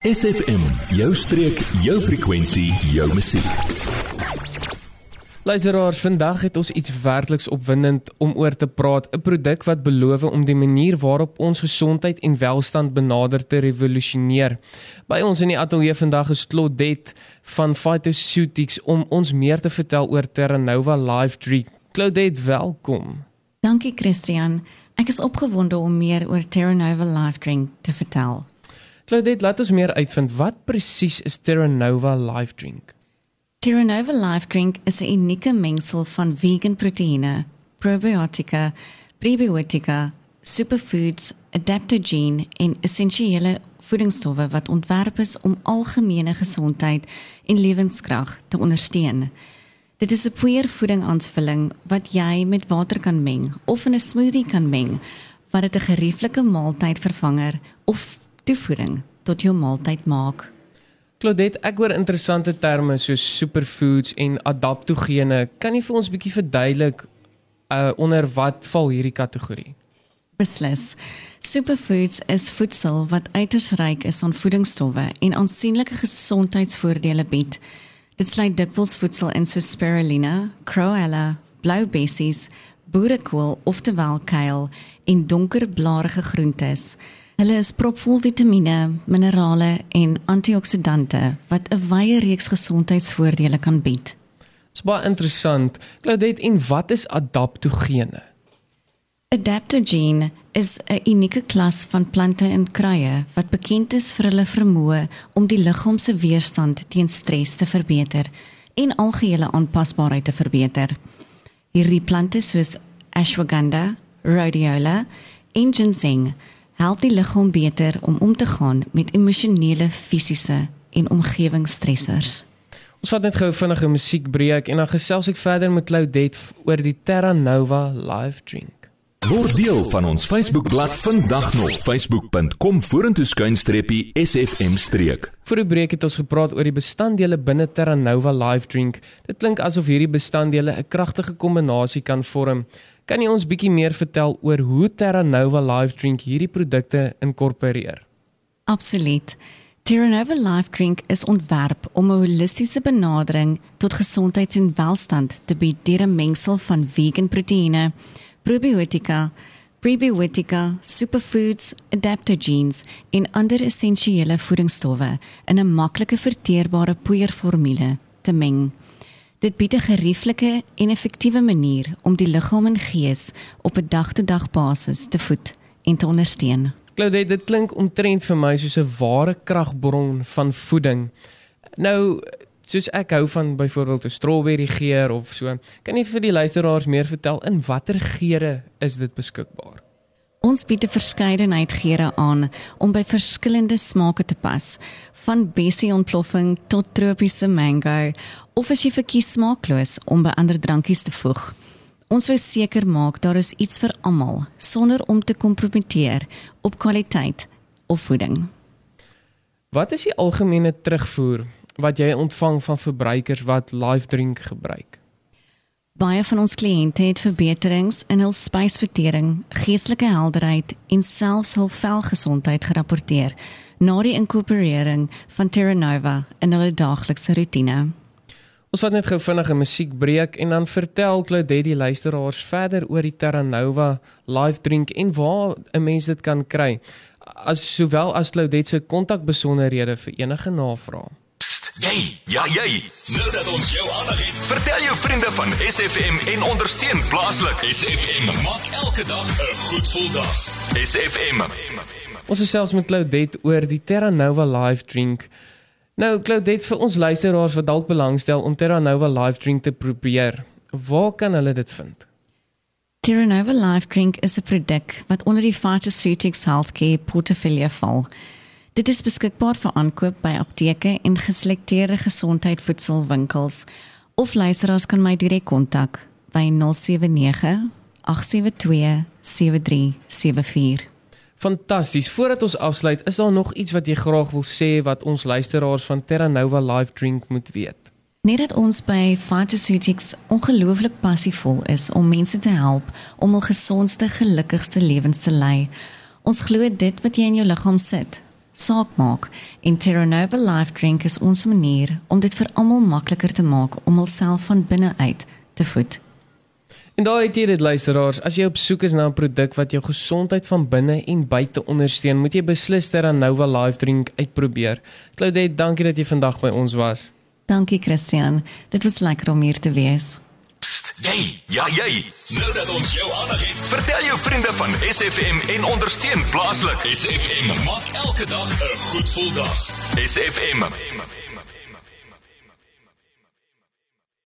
SFM, jou streek, jou frekwensie, jou musiek. Luisteraars, vandag het ons iets werkliks opwindend om oor te praat, 'n produk wat beloof om die manier waarop ons gesondheid en welstand benader te revolusioneer. By ons in die ateljee vandag is Claudette van Phytoceutics om ons meer te vertel oor Terra Nova Life Drink. Claudette, welkom. Dankie Christian. Ek is opgewonde om meer oor Terra Nova Life Drink te vertel. Claudette, laat ons meer uitvind wat presies is Terra Nova Life Drink. Terra Nova Life Drink is 'n unieke mengsel van vegan proteïene, probiotika, prebiotika, superfoods, adaptogene en essensiële voedingsstowwe wat ontwerp is om algemene gesondheid en lewenskrag te ondersteun. Dit is 'n poeiervoedingaanvulling wat jy met water kan meng of in 'n smoothie kan meng wat dit 'n gerieflike maaltydvervanger of toevoeging tot jou maaltyd maak. Claudette, ek hoor interessante terme soos superfoods en adaptogene. Kan jy vir ons 'n bietjie verduidelik uh onder wat val hierdie kategorie? Beslis. Superfoods is voedsel wat uiters ryk is aan voedingsstowwe en aansienlike gesondheidsvoordele bied. Dit sluit dikwels voedsel in soos spirulina, chlorella, blou bessies, boerekool, oftewel kuil en donkerblaarige groentes. Hulle is propvol vitamiene, minerale en antioksidante wat 'n wye reeks gesondheidsvoordele kan bied. Dit's baie interessant. Claudette, en wat is adaptogene? Adaptogene is 'n unieke klas van plante en kruie wat bekend is vir hulle vermoë om die liggaam se weerstand teen stres te verbeter en algehele aanpasbaarheid te verbeter. Hierdie plante soos ashwagandha, rhodiola en ginseng help die liggaam beter om om te gaan met emosionele, fisiese en omgewingsstressors. Ons vat net gou vinnig 'n musiekbreek en dan gesels ek verder met Claudette oor die Terra Nova Live Drink. Word deel van ons Facebookblad vandag nog facebook.com vorentoe skuinstreepie SFM streek. Voor die breek het ons gepraat oor die bestanddele binne Terra Nova Live Drink. Dit klink asof hierdie bestanddele 'n kragtige kombinasie kan vorm. Kan jy ons bietjie meer vertel oor hoe Terra Nova Life Drink hierdie produkte inkorporeer? Absoluut. Terra Nova Life Drink is ontwerp om 'n holistiese benadering tot gesondheid en welstand te bied deur 'n mengsel van vegan proteïene, probiotika, prebiotika, superfoods, adaptogens en ander essensiële voedingsstowwe in 'n maklike verteerbare poeierformule te meng. Dit bied 'n gerieflike en effektiewe manier om die liggaam en gees op 'n dag-tot-dag basis te voed en te ondersteun. Claudette, dit klink omtrent vir my soos 'n ware kragbron van voeding. Nou, soos ek hou van byvoorbeeld 'n strawberry geur of so, kan jy vir die luisteraars meer vertel in watter geure is dit beskikbaar? Ons bied 'n verskeidenheid geure aan om by verskillende smake te pas, van bessie ontploffing tot tropiese mango of as jy verkies smaakloos om by ander drankies te voeg. Ons wil seker maak daar is iets vir almal sonder om te kompromiteer op kwaliteit of voeding. Wat is die algemene terugvoer wat jy ontvang van verbruikers wat Life Drink gebruik? Baie van ons kliënte het verbeterings in hul spysvertering, geestelike helderheid en selfs hul velgesondheid gerapporteer na die inkorporering van Terra Nova in hulle daaglikse rotine. Ons vat net gou vinnig 'n musiekbreek en dan vertel Claudette die luisteraars verder oor die Terra Nova Live Drink en waar 'n mens dit kan kry. As sowel as Claudette se kontakbesonderhede vir enige navrae. Jy, ja jy. Nou dat ons jou aandag het, vertel jou vriende van SFM en ondersteun plaaslik. SFM maak elke dag 'n goed gevoel dag. SFM. Ons is selfs met Claudette oor die Terra Nova Live Drink. Nou Claudette vir ons luisteraars wat dalk belangstel om Terra Nova Live Drink te probeer, waar kan hulle dit vind? Terra Nova Life Drink is 'n produk wat onder die Pharmaceutics Healthcare portefeulje val. Dit is beskikbaar vir aankoop by apteke en geselekteerde gesondheidvoedselwinkels of luisteraars kan my direk kontak by 079 872 7374. Fantasties. Voordat ons afsluit, is daar nog iets wat jy graag wil sê wat ons luisteraars van Terra Nova Life Drink moet weet? Net dat ons by Pharmaceutics ongelooflik passievol is om mense te help om hul gesondste, gelukkigste lewens te lei. Ons glo dit wat jy in jou liggaam sit, saak maak en Terra Nova Life Drink is ons manier om dit vir almal makliker te maak om hulself van binne uit te voed. En daai het jy dit luisteraars, as jy op soek is na 'n produk wat jou gesondheid van binne en buite ondersteun, moet jy beslis Terra Nova Life Drink uitprobeer. Claudette, dankie dat jy vandag by ons was. Dankie Christian. Dit was lekker om hier te wees. Psst, jy, ja jy. Nou dat ons jou aandag het, vertel jou vriende van SFM en ondersteun plaaslik. SFM maak elke dag 'n goed gevoel dag. SFM.